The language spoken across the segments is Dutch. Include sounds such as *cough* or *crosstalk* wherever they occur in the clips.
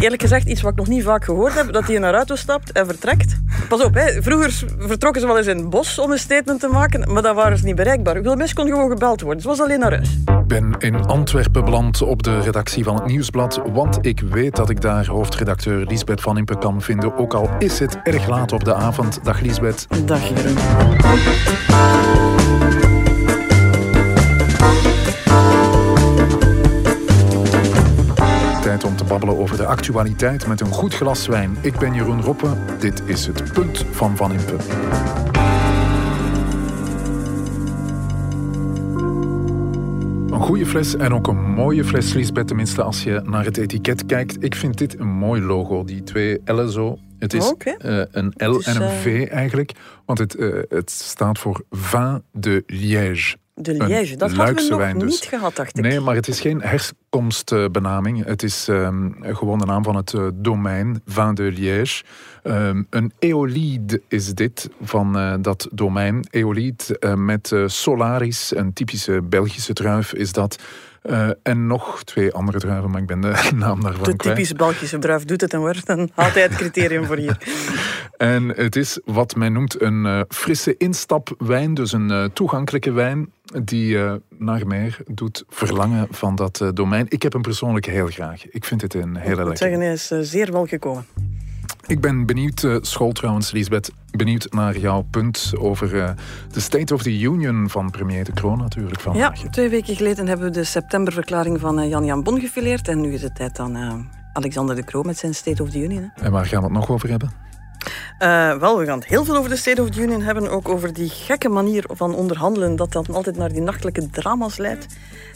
eerlijk gezegd iets wat ik nog niet vaak gehoord heb, dat hij in een auto stapt en vertrekt. Pas op, hè. vroeger vertrokken ze wel eens in het bos om een statement te maken, maar dan waren ze niet bereikbaar. Wilmis kon gewoon gebeld worden. Het was alleen naar huis. Ik ben in Antwerpen beland op de redactie van het Nieuwsblad, want ik weet dat ik daar hoofdredacteur Lisbeth van Impe kan vinden, ook al is het erg laat op de avond. Dag Lisbeth. Dag Jeroen. Babbelen over de actualiteit met een goed glas wijn. Ik ben Jeroen Roppe. Dit is het punt van Van Impe. Een goede fles en ook een mooie fles, Lisbeth, tenminste als je naar het etiket kijkt. Ik vind dit een mooi logo, die twee L'en zo. Het is eh, een L is, en een eh, V eigenlijk, want het, eh, het staat voor Vin de Liège. De Liège, dat hadden we nog wijn dus. niet gehad, dacht ik. Nee, maar het is geen herkomstbenaming. Het is ehm, gewoon de naam van het eh, domein, Vin de Liège. Ehm, een eolide is dit van eh, dat domein. Eolide eh, met Solaris, een typische Belgische druif is dat. Eh, en nog twee andere druiven, maar ik ben de *laughs* naam daarvan De kwijt. typische Belgische druif doet het en wordt dan *laughs* altijd het criterium voor hier. En het is wat men noemt een eh, frisse instapwijn, dus een eh, toegankelijke wijn die naar meer doet verlangen van dat domein. Ik heb hem persoonlijk heel graag. Ik vind het een hele Ik moet lekker. zeggen, hij is zeer welgekomen. Ik ben benieuwd, eh, school trouwens, Lisbeth, benieuwd naar jouw punt over eh, de State of the Union van premier De Croo natuurlijk Ja, vandaag. twee weken geleden hebben we de septemberverklaring van eh, Jan-Jan Bon gefileerd. En nu is het tijd aan eh, Alexander de Croo met zijn State of the Union. Hè. En waar gaan we het nog over hebben? Eh, wel, we gaan het heel veel over de State of the Union hebben. Ook over die gekke manier van onderhandelen, dat dan altijd naar die nachtelijke drama's leidt.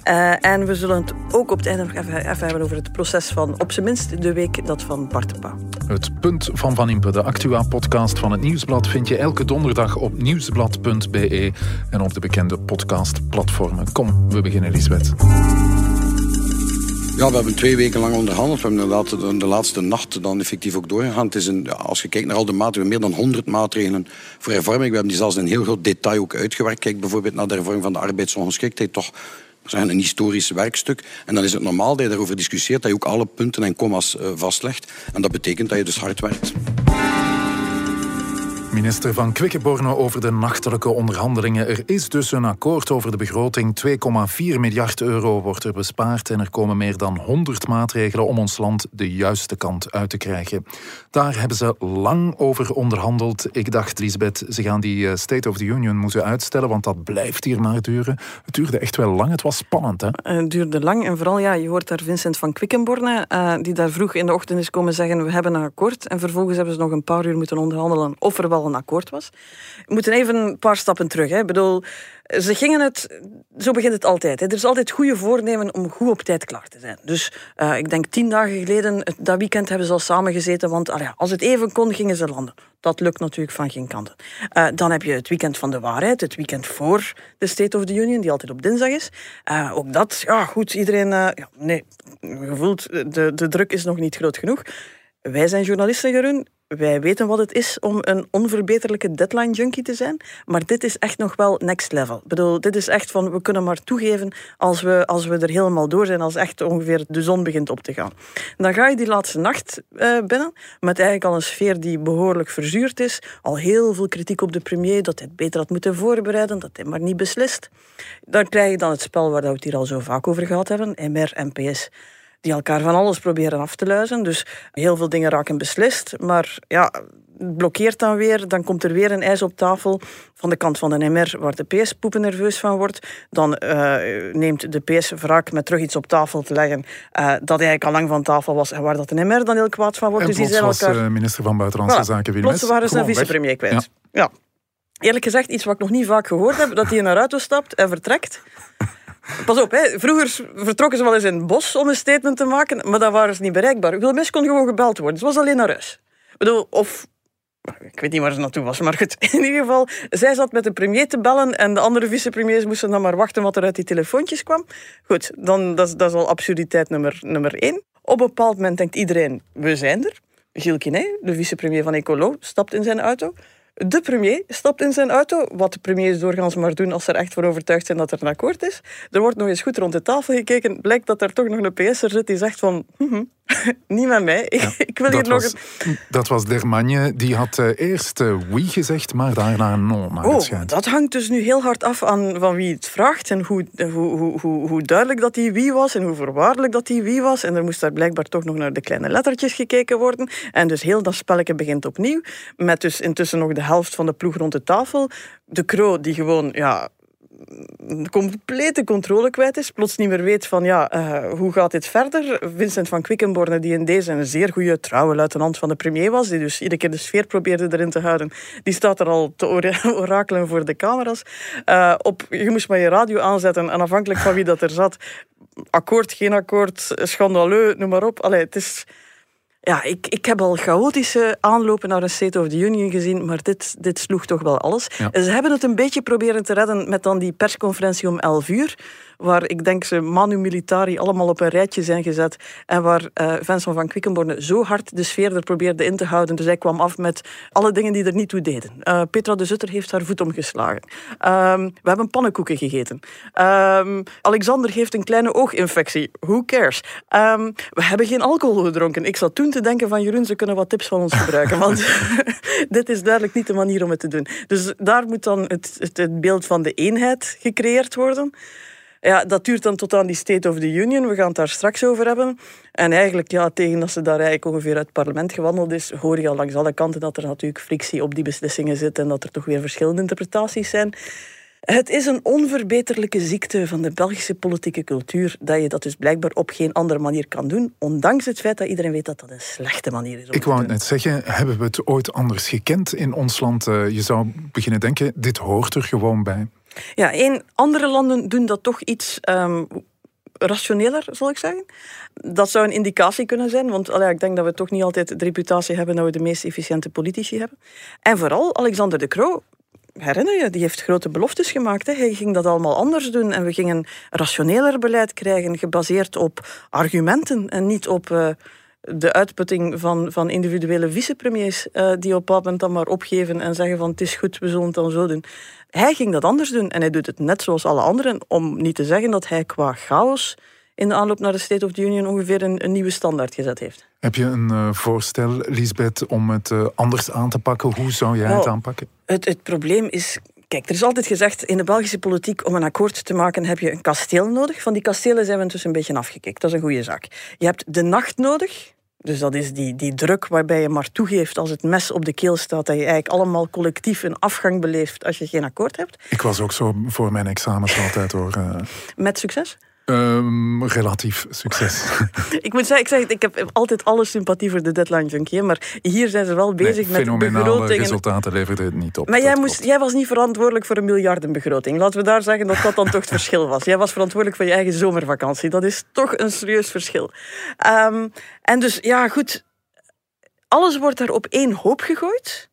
Eh, en we zullen het ook op het einde nog even, even hebben over het proces van, op zijn minst, de week dat van Bart de Pauw. Het punt van Van Impe, de Actua-podcast van het Nieuwsblad, vind je elke donderdag op nieuwsblad.be en op de bekende podcastplatformen. Kom, we beginnen, Lisbeth. Ja, we hebben twee weken lang onderhandeld. We hebben inderdaad de, de laatste nacht dan effectief ook doorgegaan. Het is een, als je kijkt naar al de maatregelen, meer dan 100 maatregelen voor hervorming. We hebben die zelfs in heel groot detail ook uitgewerkt. Kijk bijvoorbeeld naar de hervorming van de arbeidsongeschiktheid. Toch zeggen, een historisch werkstuk. En dan is het normaal dat je daarover discussieert, dat je ook alle punten en commas eh, vastlegt. En dat betekent dat je dus hard werkt. Minister van Quickenborne over de nachtelijke onderhandelingen. Er is dus een akkoord over de begroting. 2,4 miljard euro wordt er bespaard en er komen meer dan 100 maatregelen om ons land de juiste kant uit te krijgen. Daar hebben ze lang over onderhandeld. Ik dacht, Lisbeth, ze gaan die eh, State of the Union moeten uitstellen, want dat blijft hier maar duren. Het duurde echt wel lang, het was spannend, hè? Eh, Het duurde lang en vooral, ja, je hoort daar Vincent van Quickenborne, eh, die daar vroeg in de ochtend is komen zeggen, we hebben een akkoord. En vervolgens hebben ze nog een paar uur moeten onderhandelen of een akkoord was. We moeten even een paar stappen terug. Hè. Ik bedoel, ze gingen het, zo begint het altijd. Hè. Er is altijd goede voornemen om goed op tijd klaar te zijn. Dus eh, ik denk tien dagen geleden, dat weekend hebben ze al samengezeten, want als het even kon, gingen ze landen. Dat lukt natuurlijk van geen kanten. Eh, dan heb je het weekend van de waarheid, het weekend voor de State of the Union, die altijd op dinsdag is. Eh, ook dat, ja goed, iedereen... ja, nee, gevoeld, de, de druk is nog niet groot genoeg. Wij zijn journalisten, Jeroen. Wij weten wat het is om een onverbeterlijke deadline junkie te zijn. Maar dit is echt nog wel next level. Ik bedoel, dit is echt van, we kunnen maar toegeven als we, als we er helemaal door zijn. Als echt ongeveer de zon begint op te gaan. Dan ga je die laatste nacht eh, binnen. Met eigenlijk al een sfeer die behoorlijk verzuurd is. Al heel veel kritiek op de premier. Dat hij het beter had moeten voorbereiden. Dat hij maar niet beslist. Dan krijg je dan het spel waar we het hier al zo vaak over gehad hebben. MR, NPS die elkaar van alles proberen af te luizen. Dus heel veel dingen raken beslist. Maar ja, het blokkeert dan weer. Dan komt er weer een ijs op tafel van de kant van de MR, waar de PS poepen nerveus van wordt. Dan eh, neemt de PS wraak met terug iets op tafel te leggen eh, dat eigenlijk al lang van tafel was en waar dat de MR dan heel kwaad van wordt. En dus die plots zijn was elkaar... eh, minister van Buitenlandse Voilà. Zaken Wilmes. Plots waren ze een vicepremier kwijt. Ja. Eerlijk gezegd, iets wat ik nog niet vaak gehoord heb, dat hij een auto stapt en vertrekt. Pas op, hè. vroeger vertrokken ze wel eens in het bos om een statement te maken, maar dan waren ze niet bereikbaar. Wilmes kon gewoon gebeld worden. Ze was alleen naar huis. Of... Ik weet niet waar ze naartoe was, maar goed. *laughs* In ieder geval, zij zat met de premier te bellen en de andere vicepremiers moesten dan maar wachten wat er uit die telefoontjes kwam. Goed, dan, dat, is- dat is al absurditeit nummer, nummer één. Op een bepaald moment denkt iedereen, we zijn er. Gilles Quinet, de vicepremier van Ecolo, stapt in zijn auto. De premier stapt in zijn auto, wat de premiers doorgaans maar doen als ze er echt van overtuigd zijn dat er een akkoord is. Er wordt nog eens goed rond de tafel gekeken. Blijkt dat er toch nog een PS'er zit die zegt van... "Mhm, *laughs* niet met mij, ik wil hier nog was, een... dat was Dermagne. Die had eh, eerst eh, oui gezegd, maar daarna no, naar het Oh, dat hangt dus nu heel hard af aan van wie het vraagt en hoe, hoe, hoe, hoe, hoe duidelijk dat die wie was en hoe voorwaardelijk dat die wie was. En er moest daar blijkbaar toch nog naar de kleine lettertjes gekeken worden. En dus heel dat spelletje begint opnieuw. Met dus intussen nog de helft van de ploeg rond de tafel. De Kroo die gewoon ja, complete controle kwijt is. Plots niet meer weet van ja, eh, hoe gaat dit verder. Vincent van Quickenborne, die in deze een zeer goede trouwe luitenant van de premier was, die dus iedere keer de sfeer probeerde erin te houden, die staat er al te ora- *laughs* orakelen voor de camera's. Eh, op, je moest maar je radio aanzetten en afhankelijk van wie dat er zat, akkoord, geen akkoord, schandaleux, noem maar op. Allee, het is... Ja, ik, ik heb al chaotische aanlopen naar een State of the Union gezien, maar dit, dit sloeg toch wel alles. Ja. Ze hebben het een beetje proberen te redden met dan die persconferentie om 11 uur, waar ik denk ze manu militari allemaal op een rijtje zijn gezet en waar eh Vincent van Quickenborne zo hard de sfeer er probeerde in te houden. Dus hij kwam af met alle dingen die er niet toe deden. Eh, Petra de Zutter heeft haar voet omgeslagen. Ehm, we hebben pannenkoeken gegeten. Ehm, Alexander heeft een kleine ooginfectie. Who cares? Ehm, we hebben geen alcohol gedronken. Ik zat toen te denken van Jeroen, ze kunnen wat tips van ons gebruiken. Want *laughs* *laughs* dit is duidelijk niet de manier om het te doen. Dus daar moet dan het, het, het beeld van de eenheid gecreëerd worden. Ja, dat duurt dan tot aan die State of the Union. We gaan het daar straks over hebben. En eigenlijk, ja, tegen dat ze daar eigenlijk ongeveer uit het parlement gewandeld is, hoor je al langs alle kanten dat er natuurlijk frictie op die beslissingen zit en dat er toch weer verschillende interpretaties zijn. Het is een onverbeterlijke ziekte van de Belgische politieke cultuur dat je dat dus blijkbaar op geen andere manier kan doen, ondanks het feit dat iedereen weet dat dat een slechte manier is om Ik wou het net zeggen, hebben we het ooit anders gekend in ons land? Eh, je zou beginnen denken, dit hoort er gewoon bij. Ja, één, andere landen doen dat toch iets ehm, rationeler, zal ik zeggen. Dat zou een indicatie kunnen zijn, want allee, ik denk dat we toch niet altijd de reputatie hebben dat we de meest efficiënte politici hebben. En vooral Alexander de Croo, herinner je, die heeft grote beloftes gemaakt. Hè. Hij ging dat allemaal anders doen en we gingen rationeler beleid krijgen, gebaseerd op argumenten en niet op eh, de uitputting van, van individuele vicepremiers eh, die op bepaald moment dan maar opgeven en zeggen van het is goed, we zullen het dan zo doen. Hij ging dat anders doen en hij doet het net zoals alle anderen, om niet te zeggen dat hij qua chaos in de aanloop naar de State of the Union ongeveer een, een nieuwe standaard gezet heeft. Heb je een eh, voorstel, Lisbeth, om het eh, anders aan te pakken? Hoe zou jij het aanpakken? Het, het probleem is. Kijk, er is altijd gezegd in de Belgische politiek om een akkoord te maken heb je een kasteel nodig. Van die kastelen zijn we intussen een beetje afgekikt. Dat is een goede zaak. Je hebt de nacht nodig. Dus dat is die, die druk waarbij je maar toegeeft als het mes op de keel staat. Dat je eigenlijk allemaal collectief een afgang beleeft als je geen akkoord hebt. Ik was ook zo voor mijn examens altijd hoor. eh, Met succes. Ehm, relatief succes. *laughs* Ik moet zeggen, ik, zeg, ik heb altijd alle sympathie voor de deadline junkie. Maar hier zijn ze wel bezig Nee, met begrotingen. resultaten leverde het niet op. Maar jij, moest, klopt. jij was niet verantwoordelijk voor een miljardenbegroting. Laten we daar zeggen dat dat dan toch het *laughs* verschil was. Jij was verantwoordelijk voor je eigen zomervakantie. Dat is toch een serieus verschil. Ehm, en dus, ja, goed. Alles wordt daar op één hoop gegooid.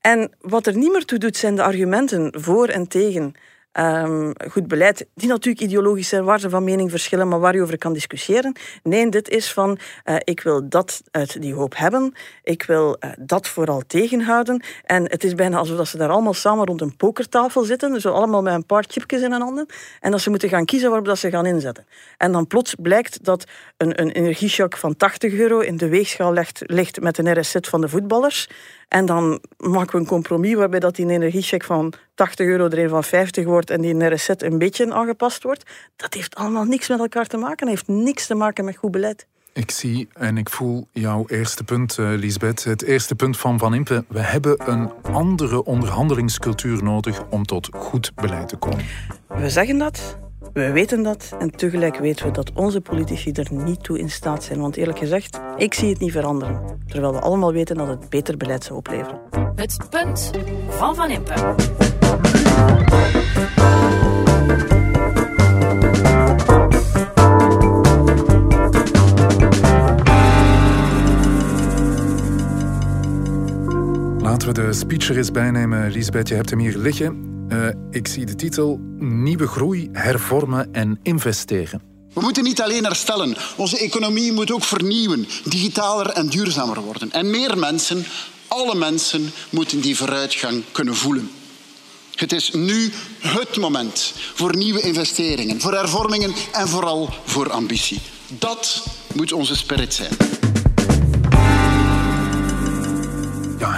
En wat er niet meer toe doet, zijn de argumenten voor en tegen ehm, goed beleid, die natuurlijk ideologisch zijn, waar ze van mening verschillen, maar waar je over kan discussiëren. Nee, dit is van, eh, ik wil dat uit die hoop hebben, ik wil eh, dat vooral tegenhouden. En het is bijna alsof dat ze daar allemaal samen rond een pokertafel zitten, zo allemaal met een paar chipjes in hun handen, en dat ze moeten gaan kiezen waarop dat ze gaan inzetten. En dan plots blijkt dat een, een energieshock van 80 euro in de weegschaal ligt, ligt met een RSZ van de voetballers. En dan maken we een compromis waarbij dat die energiecheck van 80 euro er een van 50 wordt en die RSZ een beetje aangepast wordt. Dat heeft allemaal niks met elkaar te maken. Dat heeft niks te maken met goed beleid. Ik zie en ik voel jouw eerste punt, eh, Lisbeth. Het eerste punt van Van Impe. We hebben een andere onderhandelingscultuur nodig om tot goed beleid te komen. We zeggen dat, we weten dat en tegelijk weten we dat onze politici er niet toe in staat zijn. Want eerlijk gezegd, ik zie het niet veranderen. Terwijl we allemaal weten dat het beter beleid zou opleveren. Het punt van Van Impe. Laten we de speech er eens bijnemen. Lisbeth, je hebt hem hier liggen. Eh, ik zie de titel Nieuwe groei, hervormen en investeren. We moeten niet alleen herstellen. Onze economie moet ook vernieuwen, digitaler en duurzamer worden. En meer mensen Alle mensen moeten die vooruitgang kunnen voelen. Het is nu het moment voor nieuwe investeringen, voor hervormingen en vooral voor ambitie. Dat moet onze spirit zijn.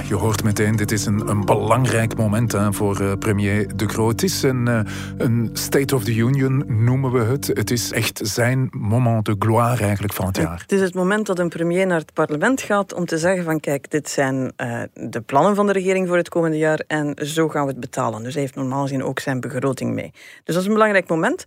Je hoort meteen, dit is een, een belangrijk moment hè, voor uh, premier De Croo. Het is een, uh, een State of the Union, noemen we het. Het is echt zijn moment de gloire eigenlijk van het jaar. Het is het moment dat een premier naar het parlement gaat om te zeggen van kijk, dit zijn uh, de plannen van de regering voor het komende jaar en zo gaan we het betalen. Dus hij heeft normaal gezien ook zijn begroting mee. Dus dat is een belangrijk moment.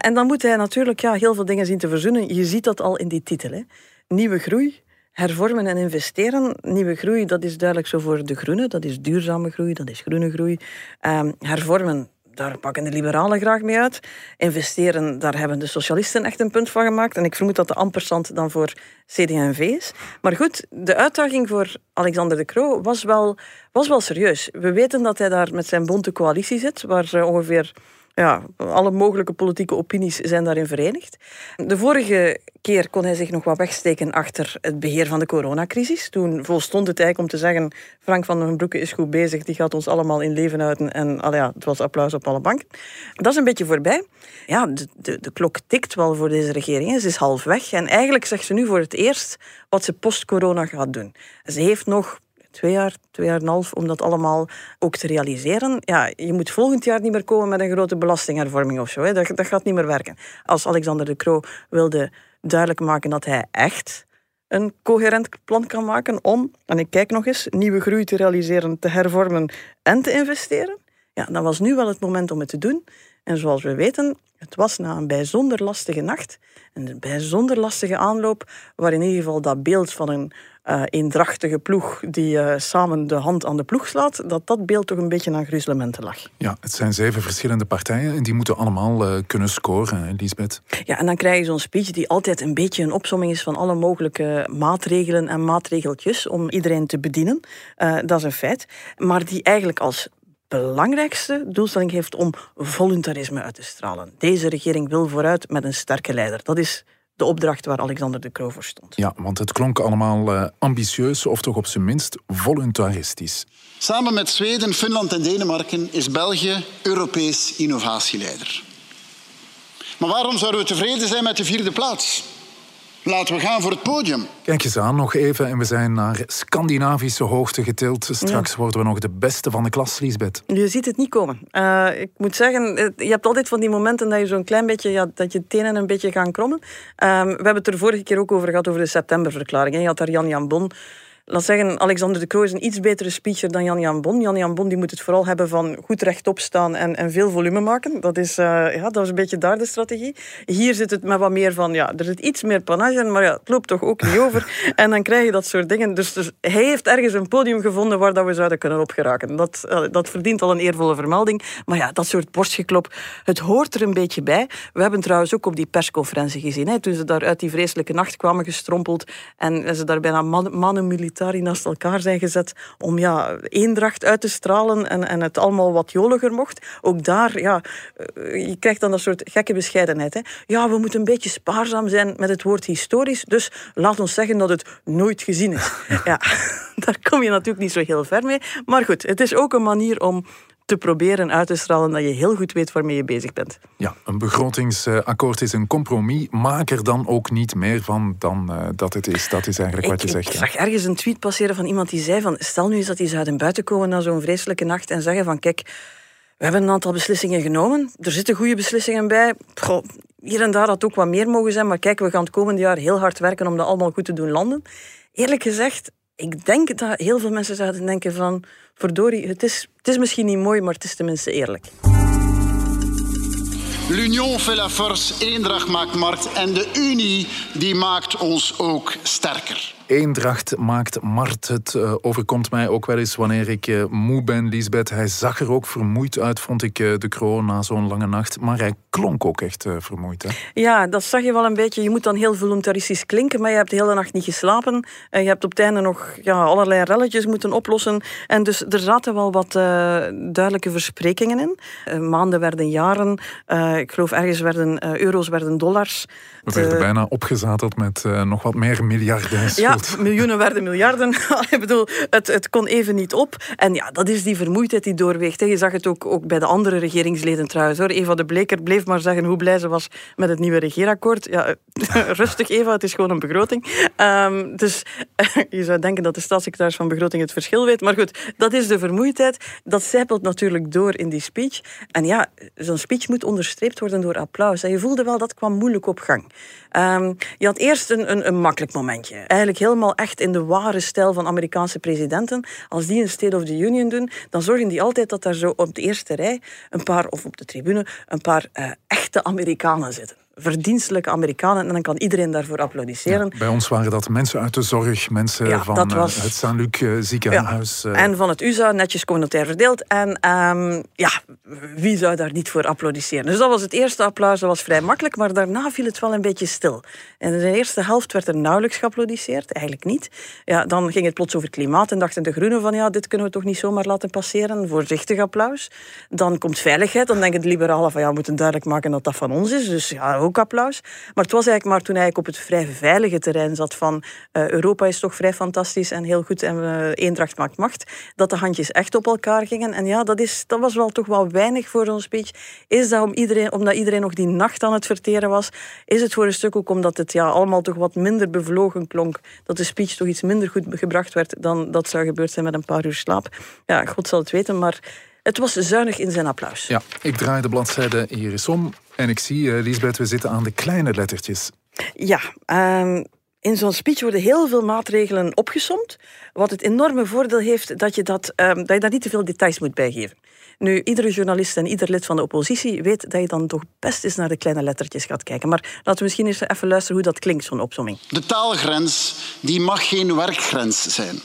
en dan moet hij natuurlijk ja, heel veel dingen zien te verzoenen. Je ziet dat al in die titel. Hè. Nieuwe groei, hervormen en investeren. Nieuwe groei, dat is duidelijk zo voor de groenen. Dat is duurzame groei, dat is groene groei. Um, hervormen, daar pakken de liberalen graag mee uit. Investeren, daar hebben de socialisten echt een punt van gemaakt. En ik vermoed dat de ampersand dan voor CD&V is. Maar goed, de uitdaging voor Alexander de Croo was wel, was wel serieus. We weten dat hij daar met zijn bonte coalitie zit, waar ongeveer ja, alle mogelijke politieke opinies zijn daarin verenigd. De vorige keer kon hij zich nog wat wegsteken achter het beheer van de coronacrisis. Toen volstond het eigenlijk om te zeggen: Frank van den Broeke is goed bezig, die gaat ons allemaal in leven uiten. En al ja, het was applaus op alle banken. Dat is een beetje voorbij. Ja, de, de, de klok tikt wel voor deze regering. Ze is half weg. En eigenlijk zegt ze nu voor het eerst wat ze post-corona gaat doen. Ze heeft nog twee jaar, twee jaar en een half om dat allemaal ook te realiseren. Ja, je moet volgend jaar niet meer komen met een grote belastinghervorming of zo. Hè. Dat, dat gaat niet meer werken. Als Alexander de Croo wilde duidelijk maken dat hij echt een coherent plan kan maken om, en ik kijk nog eens, nieuwe groei te realiseren, te hervormen en te investeren, ja, dan was nu wel het moment om het te doen. En zoals we weten, het was na een bijzonder lastige nacht, een bijzonder lastige aanloop, waar in ieder geval dat beeld van een uh, eendrachtige ploeg die uh, samen de hand aan de ploeg slaat, dat dat beeld toch een beetje aan gruzelementen lag. Ja, het zijn zeven verschillende partijen en die moeten allemaal uh, kunnen scoren, Lisbeth. Ja, en dan krijg je zo'n speech die altijd een beetje een opsomming is van alle mogelijke maatregelen en maatregeltjes om iedereen te bedienen. dat is een feit. Maar die eigenlijk als belangrijkste doelstelling heeft om voluntarisme uit te stralen. Deze regering wil vooruit met een sterke leider. Dat is de opdracht waar Alexander de Croo voor stond. Ja, want het klonk allemaal uh, ambitieus of toch op zijn minst voluntaristisch. Samen met Zweden, Finland en Denemarken is België Europees innovatieleider. Maar waarom zouden we tevreden zijn met de vierde plaats? Laten we gaan voor het podium. Kijk eens aan, nog even. En we zijn naar Scandinavische hoogte getild. Straks worden we nog de beste van de klas, Lisbeth. Je ziet het niet komen. Uh, ik moet zeggen, je hebt altijd van die momenten dat je zo'n klein beetje, ja, dat je tenen een beetje gaan krommen. Um, we hebben het er vorige keer ook over gehad, over de septemberverklaring. Je had daar Jan Jan Bon laat zeggen, Alexander de Croo is een iets betere speecher dan Jan-Jan Bon. Jan-Jan Bon die moet het vooral hebben van goed rechtop staan en, en veel volume maken. Dat is, uh, ja, dat is een beetje daar de strategie. Hier zit het met wat meer van, ja, er zit iets meer panage in, maar ja, het loopt toch ook niet over. *laughs* en dan krijg je dat soort dingen. Dus, dus, hij heeft ergens een podium gevonden waar dat we zouden kunnen opgeraken. Dat, uh, dat verdient al een eervolle vermelding. Maar ja, dat soort borstgeklop, het hoort er een beetje bij. We hebben trouwens ook op die persconferentie gezien, hè, toen ze daar uit die vreselijke nacht kwamen gestrompeld en ze daar bijna mannen militair militari naast elkaar zijn gezet om ja, eendracht uit te stralen en, en het allemaal wat joliger mocht. Ook daar, ja, eh, je krijgt dan dat soort gekke bescheidenheid. Hè. Ja, we moeten een beetje spaarzaam zijn met het woord historisch, dus laat ons zeggen dat het nooit gezien is. *laughs* Ja, *laughs* daar kom je natuurlijk niet zo heel ver mee. Maar goed, het is ook een manier om te proberen uit te stralen dat je heel goed weet waarmee je bezig bent. Ja, een begrotingsakkoord is een compromis. Maak er dan ook niet meer van dan uh, dat het is. Dat is eigenlijk wat je zegt. Ik zag ergens een tweet passeren van iemand die zei van stel nu eens dat die zouden buiten komen na zo'n vreselijke nacht en zeggen van kijk, we hebben een aantal beslissingen genomen. Er zitten goede beslissingen bij. Goh, hier en daar had ook wat meer mogen zijn, maar kijk, we gaan het komende jaar heel hard werken om dat allemaal goed te doen landen. Eerlijk gezegd, ik denk dat heel veel mensen zouden denken van... verdorie, het is, het is misschien niet mooi, maar het is tenminste eerlijk. L'union fait la force, eendracht maakt markt en de Unie die maakt ons ook sterker. Eendracht maakt Mart. Het uh, overkomt mij ook wel eens wanneer ik uh, moe ben, Lisbeth. Hij zag er ook vermoeid uit, vond ik, uh, de kroon na zo'n lange nacht. Maar hij klonk ook echt vermoeid. Hè? Ja, dat zag je wel een beetje. Je moet dan heel voluntaristisch klinken, maar je hebt de hele nacht niet geslapen. je hebt op het einde nog ja, allerlei relletjes moeten oplossen. En dus er zaten wel wat duidelijke versprekingen in. maanden werden jaren. ik geloof ergens werden euro's werden dollars. We werden bijna opgezadeld met nog wat meer miljarden. Ja, miljoenen werden miljarden. *laughs* ik bedoel, het, het kon even niet op. En ja, dat is die vermoeidheid die doorweegt. Je zag het ook, ook bij de andere regeringsleden trouwens. Hoor. Eva de Bleker bleef maar zeggen hoe blij ze was met het nieuwe regeerakkoord. Ja, *laughs* rustig Eva, het is gewoon een begroting. Um, dus je zou denken dat de staatssecretaris van Begroting het verschil weet. Maar goed, dat is de vermoeidheid. Dat zijpelt natuurlijk door in die speech. En ja, zo'n speech moet onderstreept worden door applaus. En je voelde wel, dat kwam moeilijk op gang. Um, je had eerst een, een, een, makkelijk momentje. Eigenlijk helemaal echt in de ware stijl van Amerikaanse presidenten. Als die een State of the Union doen, dan zorgen die altijd dat daar zo op de eerste rij een paar, of op de tribune, een paar uh, echte Amerikanen zitten verdienstelijke Amerikanen. En dan kan iedereen daarvoor applaudisseren. bij ons waren dat mensen uit de zorg, mensen van was... uh, het Saint-Luc uh, ziekenhuis. Ja. En van het USA, netjes communautair verdeeld. En um, ja, wie zou daar niet voor applaudisseren? Dus dat was het eerste applaus, dat was vrij makkelijk. Maar daarna viel het wel een beetje stil. En in de eerste helft werd er nauwelijks geapplaudisseerd, eigenlijk niet. Ja, dan ging het plots over klimaat en dachten de groenen van ja, dit kunnen we toch niet zomaar laten passeren. Voorzichtig applaus. Dan komt veiligheid, dan denken de liberalen van ja, we moeten duidelijk maken dat dat van ons is. Dus ja, ook applaus. Maar het was eigenlijk maar toen hij op het vrij veilige terrein zat van uh, Europa is toch vrij fantastisch en heel goed en eendracht maakt macht, dat de handjes echt op elkaar gingen. En ja, dat, is, dat was wel toch wel weinig voor zo'n speech. Is dat om iedereen, omdat iedereen nog die nacht aan het verteren was? Is het voor een stuk ook omdat het ja, allemaal toch wat minder bevlogen klonk, dat de speech toch iets minder goed gebracht werd dan dat zou gebeurd zijn met een paar uur slaap? Ja, God zal het weten, maar het was zuinig in zijn applaus. Ja, ik draai de bladzijde hier eens om en ik zie, uh, Lisbeth, we zitten aan de kleine lettertjes. Ja, um, in zo'n speech worden heel veel maatregelen opgesomd. Wat het enorme voordeel heeft dat je, dat, um, dat je daar niet te veel details moet bijgeven. Nu, iedere journalist en ieder lid van de oppositie weet dat je dan toch best eens naar de kleine lettertjes gaat kijken. Maar laten we misschien eens even luisteren hoe dat klinkt, zo'n opsomming. De taalgrens die mag geen werkgrens zijn.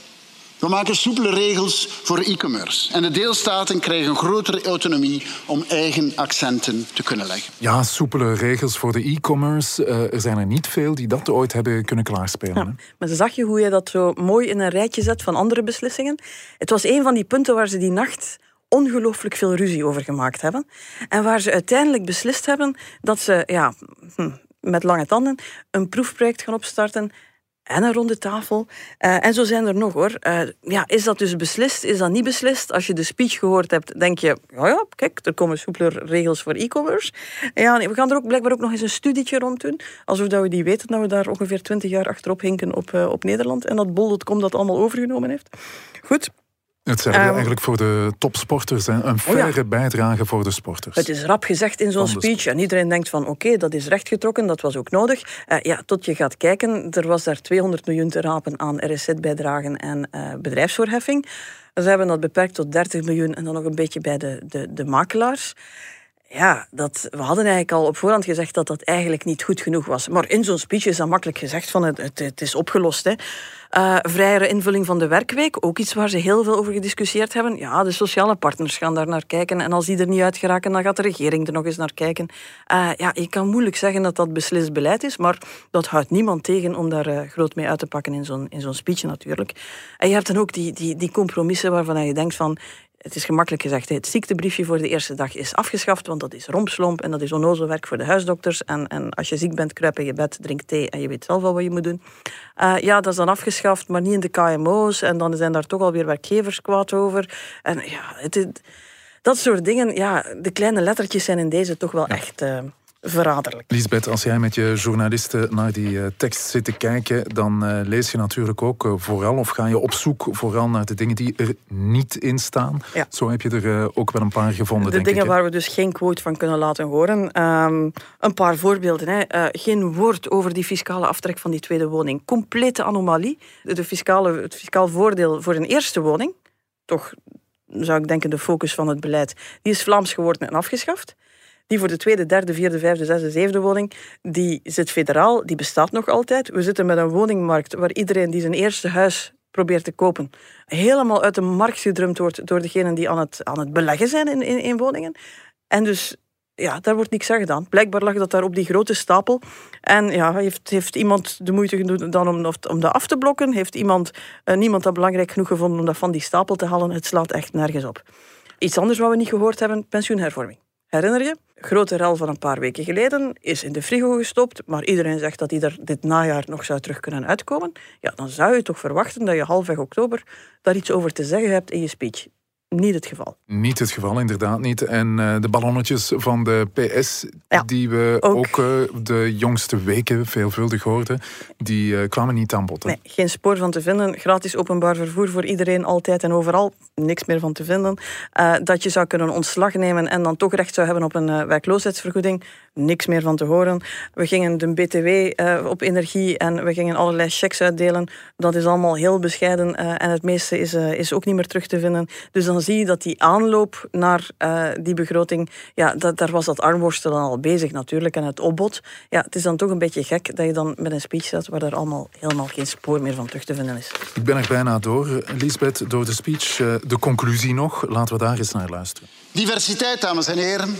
We maken soepele regels voor e-commerce. En de deelstaten krijgen een grotere autonomie om eigen accenten te kunnen leggen. Ja, soepele regels voor de e-commerce. Uh, er zijn er niet veel die dat ooit hebben kunnen klaarspelen. Ja, maar zag je hoe je dat zo mooi in een rijtje zet van andere beslissingen? Het was een van die punten waar ze die nacht ongelooflijk veel ruzie over gemaakt hebben. En waar ze uiteindelijk beslist hebben dat ze ja, hm, met lange tanden een proefproject gaan opstarten en een ronde tafel. Uh, en zo zijn er nog hoor. Uh, ja, is dat dus beslist? Is dat niet beslist? Als je de speech gehoord hebt, denk je, ja, ja kijk, er komen soepeler regels voor e-commerce. Ja, we gaan er ook blijkbaar ook nog eens een studietje rond doen. Alsof dat we die weten dat we daar ongeveer twintig jaar achterop hinken op, uh, op Nederland. En dat Bol.com dat allemaal overgenomen heeft. Goed, het zijn um, eigenlijk voor de topsporters een oh ja. bijdrage voor de sporters. Het is rap gezegd in zo'n speech en iedereen denkt van oké, okay, dat is rechtgetrokken, dat was ook nodig. Uh, ja, tot je gaat kijken, er was daar 200 miljoen te rapen aan RSZ-bijdragen en uh, bedrijfsvoorheffing. Ze hebben dat beperkt tot 30 miljoen en dan nog een beetje bij de, de, de makelaars. Ja, dat, we hadden eigenlijk al op voorhand gezegd dat dat eigenlijk niet goed genoeg was. Maar in zo'n speech is dat makkelijk gezegd van het, het, is opgelost. Hè. Uh, vrijere invulling van de werkweek, ook iets waar ze heel veel over gediscussieerd hebben. Ja, de sociale partners gaan daar naar kijken. En als die er niet uit geraken, dan gaat de regering er nog eens naar kijken. Uh, ja, je kan moeilijk zeggen dat dat beslist beleid is, maar dat houdt niemand tegen om daar uh, groot mee uit te pakken in zo'n, in zo'n speech natuurlijk. En je hebt dan ook die, die, die compromissen waarvan je denkt van het is gemakkelijk gezegd, het ziektebriefje voor de eerste dag is afgeschaft, want dat is rompslomp en dat is onnozel werk voor de huisdokters. En, en als je ziek bent, kruip in je bed, drink thee en je weet zelf wel wat je moet doen. Uh, ja, dat is dan afgeschaft, maar niet in de KMO's. En dan zijn daar toch alweer werkgevers kwaad over. En ja, het, dat soort dingen, ja, de kleine lettertjes zijn in deze toch wel echt... Uh, verraderlijk. Lisbeth, als jij met je journalisten naar die uh, tekst zit te kijken, dan uh, lees je natuurlijk ook uh, vooral, of ga je op zoek vooral naar de dingen die er niet in staan. Ja. Zo heb je er ook wel een paar gevonden. De dingen waar we dus geen quote van kunnen laten horen. Um, een paar voorbeelden. Hè. geen woord over die fiscale aftrek van die tweede woning. Complete anomalie. De fiscale, het fiscaal voordeel voor een eerste woning, toch zou ik denken de focus van het beleid, die is Vlaams geworden en afgeschaft. Die voor de tweede, derde, vierde, vijfde, zesde, zevende woning, die zit federaal, die bestaat nog altijd. We zitten met een woningmarkt waar iedereen die zijn eerste huis probeert te kopen, helemaal uit de markt gedrumd wordt door degenen die aan het, aan het beleggen zijn in, in, in woningen. En dus ja, daar wordt niks aan gedaan. Blijkbaar lag dat daar op die grote stapel. En ja, heeft, heeft iemand de moeite gedaan om, om dat af te blokken? Heeft iemand, uh, niemand dat belangrijk genoeg gevonden om dat van die stapel te halen? Het slaat echt nergens op. Iets anders wat we niet gehoord hebben, pensioenhervorming Herinner je? Grote rel van een paar weken geleden is in de frigo gestopt, maar iedereen zegt dat die er dit najaar nog zou terug kunnen uitkomen. Ja, dan zou je toch verwachten dat je halfweg oktober daar iets over te zeggen hebt in je speech niet het geval. Niet het geval, inderdaad niet. En uh, de ballonnetjes van de PS, Ja, die we ook. ook, eh, de jongste weken veelvuldig hoorden, die eh, kwamen niet aan bod. Nee, geen spoor van te vinden. Gratis openbaar vervoer voor iedereen, altijd en overal. Niks meer van te vinden. Eh, dat je zou kunnen ontslag nemen en dan toch recht zou hebben op een eh, werkloosheidsvergoeding. Niks meer van te horen. We gingen de BTW eh, op energie en we gingen allerlei checks uitdelen. Dat is allemaal heel bescheiden eh, en het meeste is, eh, is ook niet meer terug te vinden. Dus dan zie je dat die aanloop naar eh, die begroting, ja, dat, daar was dat armworstelen al bezig natuurlijk en het opbod. Ja, het is dan toch een beetje gek dat je dan met een speech zat waar er allemaal helemaal geen spoor meer van terug te vinden is. Ik ben er bijna door, Lisbeth, door de speech. De conclusie nog, laten we daar eens naar luisteren. Diversiteit, dames en heren,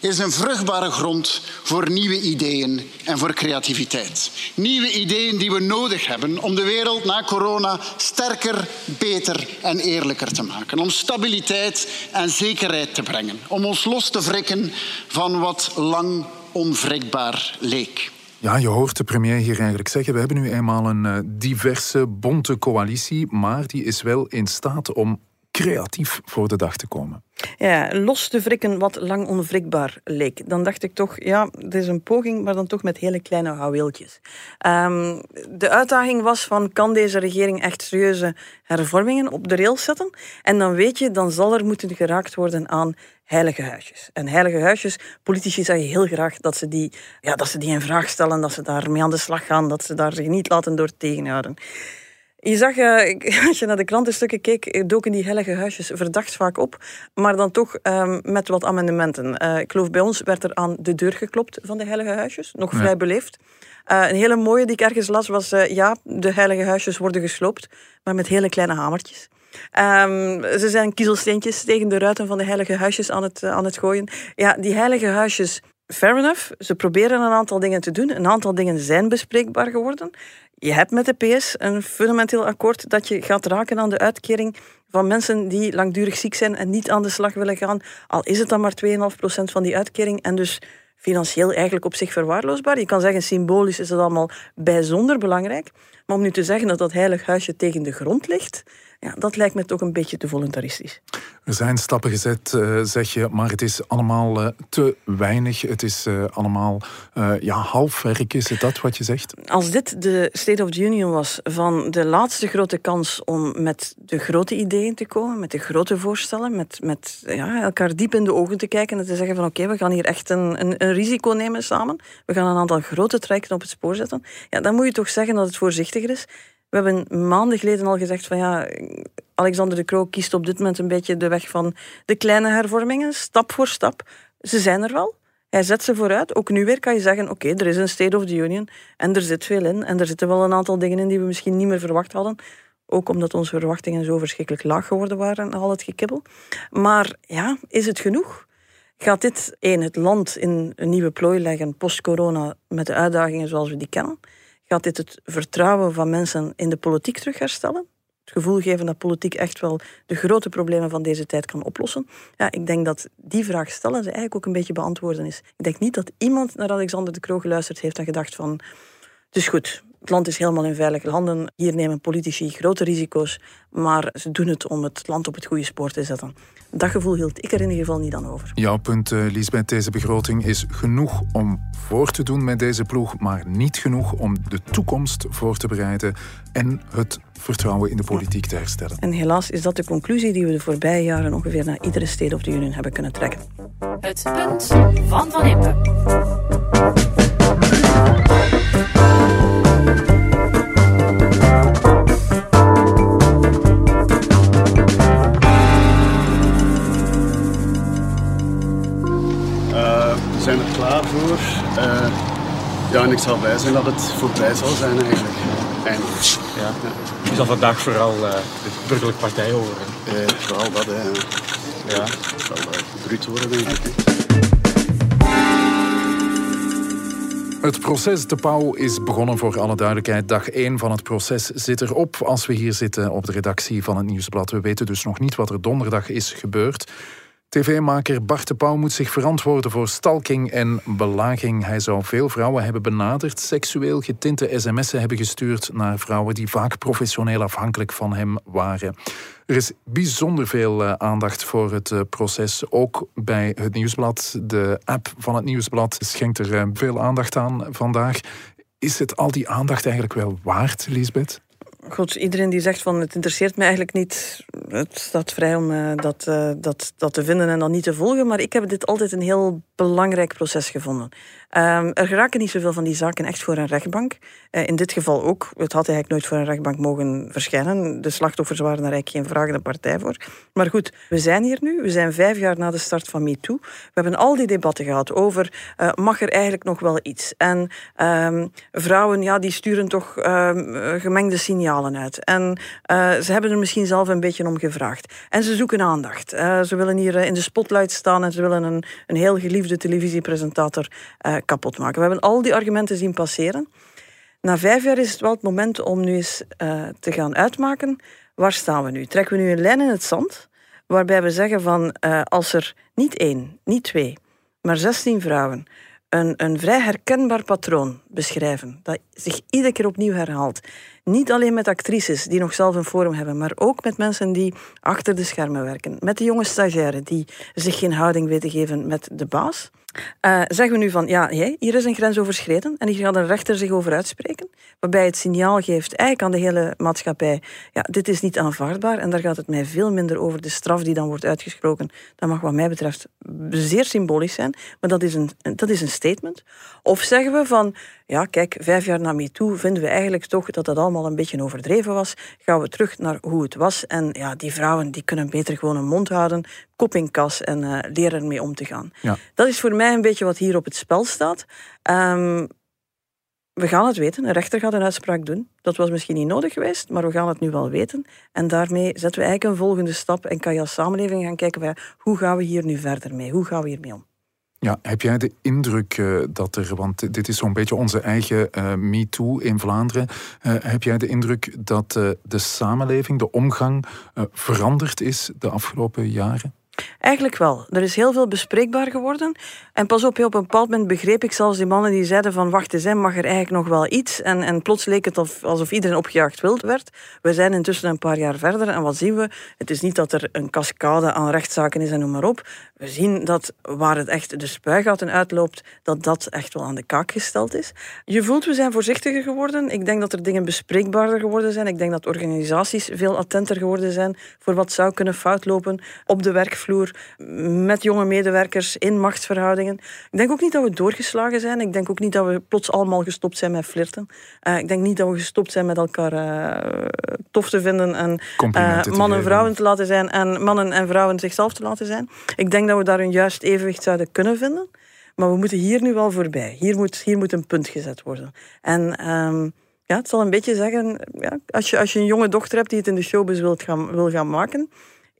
is een vruchtbare grond voor nieuwe ideeën en voor creativiteit. Nieuwe ideeën die we nodig hebben om de wereld na corona sterker, beter en eerlijker te maken. Om stabiliteit en zekerheid te brengen. Om ons los te wrikken van wat lang onwrikbaar leek. Ja, je hoort de premier hier eigenlijk zeggen. We hebben nu eenmaal een eh, diverse, bonte coalitie, maar die is wel in staat om creatief voor de dag te komen. Ja, los te wrikken wat lang onwrikbaar leek. Dan dacht ik toch, ja, het is een poging, maar dan toch met hele kleine houweeltjes. Ehm, de uitdaging was van, kan deze regering echt serieuze hervormingen op de rails zetten? En dan weet je, dan zal er moeten geraakt worden aan heilige huisjes. En heilige huisjes, politici zeggen heel graag dat ze, die, ja, dat ze die in vraag stellen, dat ze daarmee aan de slag gaan, dat ze daar zich niet laten door tegenhouden. Je zag, eh, *laughs* als je naar de krantenstukken keek, eh, doken die heilige huisjes verdacht vaak op. Maar dan toch ehm, met wat amendementen. Eh, ik geloof bij ons werd er aan de deur geklopt van de heilige huisjes. Nog vrij beleefd. Een hele mooie die ik ergens las was... ja, de heilige huisjes worden gesloopt, maar met hele kleine hamertjes. Ehm, ze zijn kiezelsteentjes tegen de ruiten van de heilige huisjes aan het, aan het gooien. Ja, die heilige huisjes, fair enough. Ze proberen een aantal dingen te doen. Een aantal dingen zijn bespreekbaar geworden. Je hebt met de PS een fundamenteel akkoord dat je gaat raken aan de uitkering van mensen die langdurig ziek zijn en niet aan de slag willen gaan. Al is het dan maar 2,5% van die uitkering en dus financieel eigenlijk op zich verwaarloosbaar. Je kan zeggen, symbolisch is het allemaal bijzonder belangrijk. Maar om nu te zeggen dat dat heilig huisje tegen de grond ligt, ja, dat lijkt me toch een beetje te voluntaristisch. Er zijn stappen gezet, eh, zeg je, maar het is allemaal eh, te weinig. Het is eh, allemaal ja, halfwerk, is het dat wat je zegt? Als dit de State of the Union was van de laatste grote kans om met de grote ideeën te komen, met de grote voorstellen, met, met ja, elkaar diep in de ogen te kijken en te zeggen van oké, we gaan hier echt een, een, een risico nemen samen. We gaan een aantal grote trajecten op het spoor zetten. Ja, dan moet je toch zeggen dat het voorzichtiger is. We hebben maanden geleden al gezegd van ja, Alexander de Croo kiest op dit moment een beetje de weg van de kleine hervormingen, stap voor stap. Ze zijn er wel. Hij zet ze vooruit. Ook nu weer kan je zeggen, oké, er is een State of the Union en er zit veel in. En er zitten wel een aantal dingen in die we misschien niet meer verwacht hadden. Ook omdat onze verwachtingen zo verschrikkelijk laag geworden waren al het gekibbel. Maar ja, is het genoeg? Gaat dit één, het land in een nieuwe plooi leggen post-corona met de uitdagingen zoals we die kennen? Gaat dit het vertrouwen van mensen in de politiek terug herstellen? Het gevoel geven dat politiek echt wel de grote problemen van deze tijd kan oplossen? Ja, ik denk dat die vraag stellen ze eigenlijk ook een beetje beantwoorden is. Ik denk niet dat iemand naar Alexander de Croo geluisterd heeft en gedacht van... Het is goed, het land is helemaal in veilige handen. Hier nemen politici grote risico's, maar ze doen het om het land op het goede spoor te zetten. Dat gevoel hield ik er in ieder geval niet aan over. Jouw punt, eh, Lisbeth, deze begroting is genoeg om voor te doen met deze ploeg, maar niet genoeg om de toekomst voor te bereiden en het vertrouwen in de politiek te herstellen. En helaas is dat de conclusie die we de voorbije jaren ongeveer naar iedere State of the Union hebben kunnen trekken. Het punt van Van Impe. Eh, we zijn er klaar voor. Eh, ja, en ik zal blij zijn dat het voorbij zal zijn eigenlijk. Eindelijk. Ja. Je zal vandaag vooral eh, de burgerlijke partij horen. Eh, vooral dat, hè. Ja. Het zal uh, bruut worden, denk ik. hè. Het proces De Pauw is begonnen voor alle duidelijkheid. Dag 1 van het proces zit erop als we hier zitten op de redactie van het Nieuwsblad. We weten dus nog niet wat er donderdag is gebeurd. TV-maker Bart de Pauw moet zich verantwoorden voor stalking en belaging. Hij zou veel vrouwen hebben benaderd, seksueel getinte sms'en hebben gestuurd naar vrouwen die vaak professioneel afhankelijk van hem waren. Er is bijzonder veel eh, aandacht voor het eh, proces, ook bij het Nieuwsblad. De app van het Nieuwsblad schenkt er eh, veel aandacht aan vandaag. Is het al die aandacht eigenlijk wel waard, Lisbeth? God, iedereen die zegt van het interesseert me eigenlijk niet, het staat vrij om uh, dat, uh, dat, dat te vinden en dan niet te volgen. Maar ik heb dit altijd een heel belangrijk proces gevonden. Um, er geraken niet zoveel van die zaken echt voor een rechtbank. Uh, in dit geval ook. Het had eigenlijk nooit voor een rechtbank mogen verschijnen. De slachtoffers waren daar eigenlijk geen vragende partij voor. Maar goed, we zijn hier nu. We zijn vijf jaar na de start van MeToo. We hebben al die debatten gehad over uh, mag er eigenlijk nog wel iets. En um, vrouwen, ja, die sturen toch um, gemengde signalen uit. En uh, ze hebben er misschien zelf een beetje om gevraagd. En ze zoeken aandacht. ze willen hier in de spotlight staan en ze willen een, een heel geliefde televisiepresentator kapot maken. We hebben al die argumenten zien passeren. Na vijf jaar is het wel het moment om nu eens uh, te gaan uitmaken. Waar staan we nu? Trekken we nu een lijn in het zand? Waarbij we zeggen van uh, als er niet één, niet twee, maar zestien vrouwen een, een vrij herkenbaar patroon beschrijven, dat zich iedere keer opnieuw herhaalt. Niet alleen met actrices die nog zelf een forum hebben, maar ook met mensen die achter de schermen werken. Met de jonge stagiaire die zich geen houding weten geven met de baas. Uh, zeggen we nu van, ja, hier is een grens overschreden en hier gaat een rechter zich over uitspreken, waarbij het signaal geeft eigenlijk aan de hele maatschappij, ja, dit is niet aanvaardbaar en daar gaat het mij veel minder over de straf die dan wordt uitgesproken. Dat mag wat mij betreft zeer symbolisch zijn, maar dat is een, dat is een statement. Of zeggen we van, ja, kijk, vijf jaar na MeToo vinden we eigenlijk toch dat dat allemaal een beetje overdreven was. Gaan we terug naar hoe het was. En ja, die vrouwen die kunnen beter gewoon een mond houden, kop in kas en uh, leren ermee om te gaan. Ja. Dat is voor mij een beetje wat hier op het spel staat. Um, we gaan het weten. Een rechter gaat een uitspraak doen. Dat was misschien niet nodig geweest, maar we gaan het nu wel weten. En daarmee zetten we eigenlijk een volgende stap en kan je als samenleving gaan kijken bij, hoe gaan we hier nu verder mee? Hoe gaan we hiermee om? Ja, heb jij de indruk uh, dat er, want dit is zo'n beetje onze eigen uh, MeToo in Vlaanderen, uh, heb jij de indruk dat de samenleving, de omgang veranderd is de afgelopen jaren? Eigenlijk wel. Er is heel veel bespreekbaar geworden. En pas op, op een bepaald moment begreep ik zelfs die mannen die zeiden van wacht eens, mag er eigenlijk nog wel iets? En, en plots leek het of, alsof iedereen opgejaagd wild werd. We zijn intussen een paar jaar verder en wat zien we? Het is niet dat er een cascade aan rechtszaken is en noem maar op. We zien dat waar het echt de spuigaten uitloopt, dat dat echt wel aan de kaak gesteld is. Je voelt, we zijn voorzichtiger geworden. Ik denk dat er dingen bespreekbaarder geworden zijn. Ik denk dat organisaties veel attenter geworden zijn voor wat zou kunnen fout lopen op de werkvloer, met jonge medewerkers, in machtsverhoudingen. Ik denk ook niet dat we doorgeslagen zijn. Ik denk ook niet dat we plots allemaal gestopt zijn met flirten. Uh, ik denk niet dat we gestopt zijn met elkaar uh, tof te vinden en uh, mannen en vrouwen te laten zijn en mannen en vrouwen zichzelf te laten zijn. Ik denk dat we daar een juist evenwicht zouden kunnen vinden. Maar we moeten hier nu wel voorbij. Hier moet, hier moet een punt gezet worden. En um, ja, het zal een beetje zeggen, ja, als, je, als je een jonge dochter hebt die het in de showbiz wilt gaan, wil gaan maken,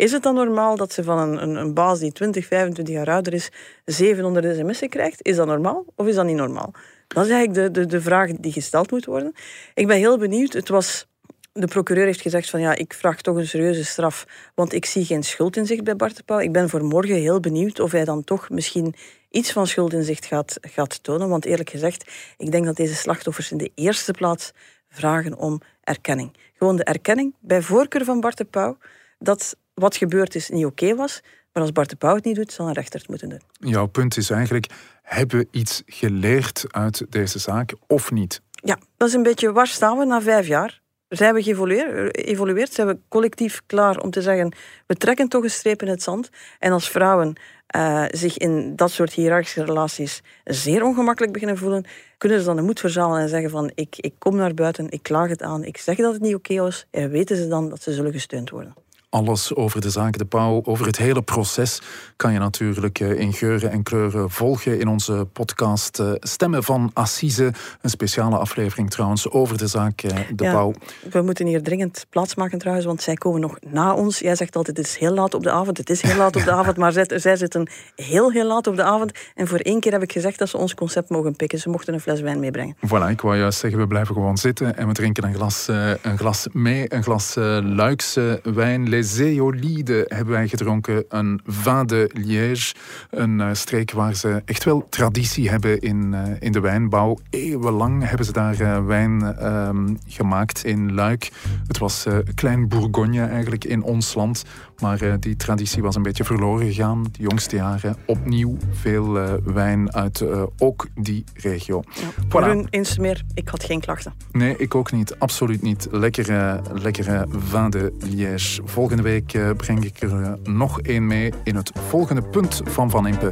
is het dan normaal dat ze van een, een, een baas die 20, 25 jaar ouder is, 700 sms'en krijgt? Is dat normaal of is dat niet normaal? Dat is eigenlijk de, de, de vraag die gesteld moet worden. Ik ben heel benieuwd. Het was de procureur heeft gezegd van ja, ik vraag toch een serieuze straf, want ik zie geen schuldinzicht bij Bart de. Ik ben voor morgen heel benieuwd of hij dan toch misschien iets van schuldinzicht gaat, gaat tonen. Want eerlijk gezegd, ik denk dat deze slachtoffers in de eerste plaats vragen om erkenning. Gewoon de erkenning, bij voorkeur van Bart de Pauw, dat wat gebeurd is niet oké okay was. Maar als Bart de Pauw het niet doet, zal een rechter het moeten doen. Jouw punt is eigenlijk, hebben we iets geleerd uit deze zaak of niet? Ja, dat is een beetje, waar staan we na vijf jaar? Zijn we geëvolueerd? Zijn we collectief klaar om te zeggen, we trekken toch een streep in het zand? En als vrouwen uh, zich in dat soort hiërarchische relaties zeer ongemakkelijk beginnen voelen, kunnen ze dan de moed verzamelen en zeggen van ik, ik kom naar buiten, ik klaag het aan, ik zeg dat het niet oké okay was, en weten ze dan dat ze zullen gesteund worden alles over de zaak De Pauw, over het hele proces, kan je natuurlijk eh, in geuren en kleuren volgen in onze podcast eh, Stemmen van Assise. Een speciale aflevering trouwens over de zaak eh, De ja, Pauw. We moeten hier dringend plaatsmaken trouwens, want zij komen nog na ons. Jij zegt altijd het is heel laat op de avond. Het is heel laat op de *laughs* avond, maar zij, zij zitten heel heel laat op de avond. En voor één keer heb ik gezegd dat ze ons concept mogen pikken. Ze mochten een fles wijn meebrengen. Voilà, ik wou juist zeggen, we blijven gewoon zitten en we drinken een glas, een glas mee, een glas Luikse wijn Les Eolides hebben wij gedronken. Een vin de Liège. Een uh, streek waar ze echt wel traditie hebben in, uh, in de wijnbouw. Eeuwenlang hebben ze daar uh, wijn um, gemaakt in Luik. Het was klein Bourgogne eigenlijk in ons land. Maar die traditie was een beetje verloren gegaan. De jongste jaren opnieuw veel wijn uit ook die regio. Ja, voilà. eens meer, ik had geen klachten. Nee, ik ook niet. Absoluut niet. Lekkere, lekkere vin de Liège. Volgende week breng ik er nog één mee in het volgende punt van Van Impe.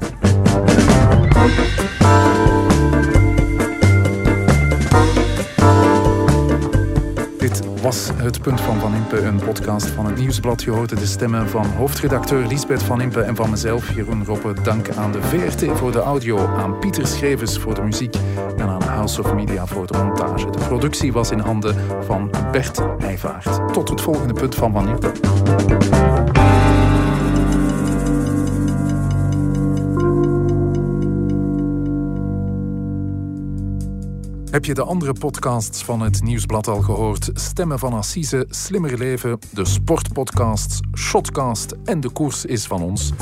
Was het punt van Van Impe, een podcast van het Nieuwsblad. Je hoorde de stemmen van hoofdredacteur Lisbeth Van Impe en van mezelf, Jeroen Roppe. Dank aan de VRT voor de audio, aan Pieter Schrevers voor de muziek en aan House of Media voor de montage. De productie was in handen van Bert Heijvaart. Tot het volgende punt van Van Impe. Heb je de andere podcasts van het Nieuwsblad al gehoord? Stemmen van Assise, Slimmer Leven, de Sportpodcasts, Shotcast en De Koers is van ons.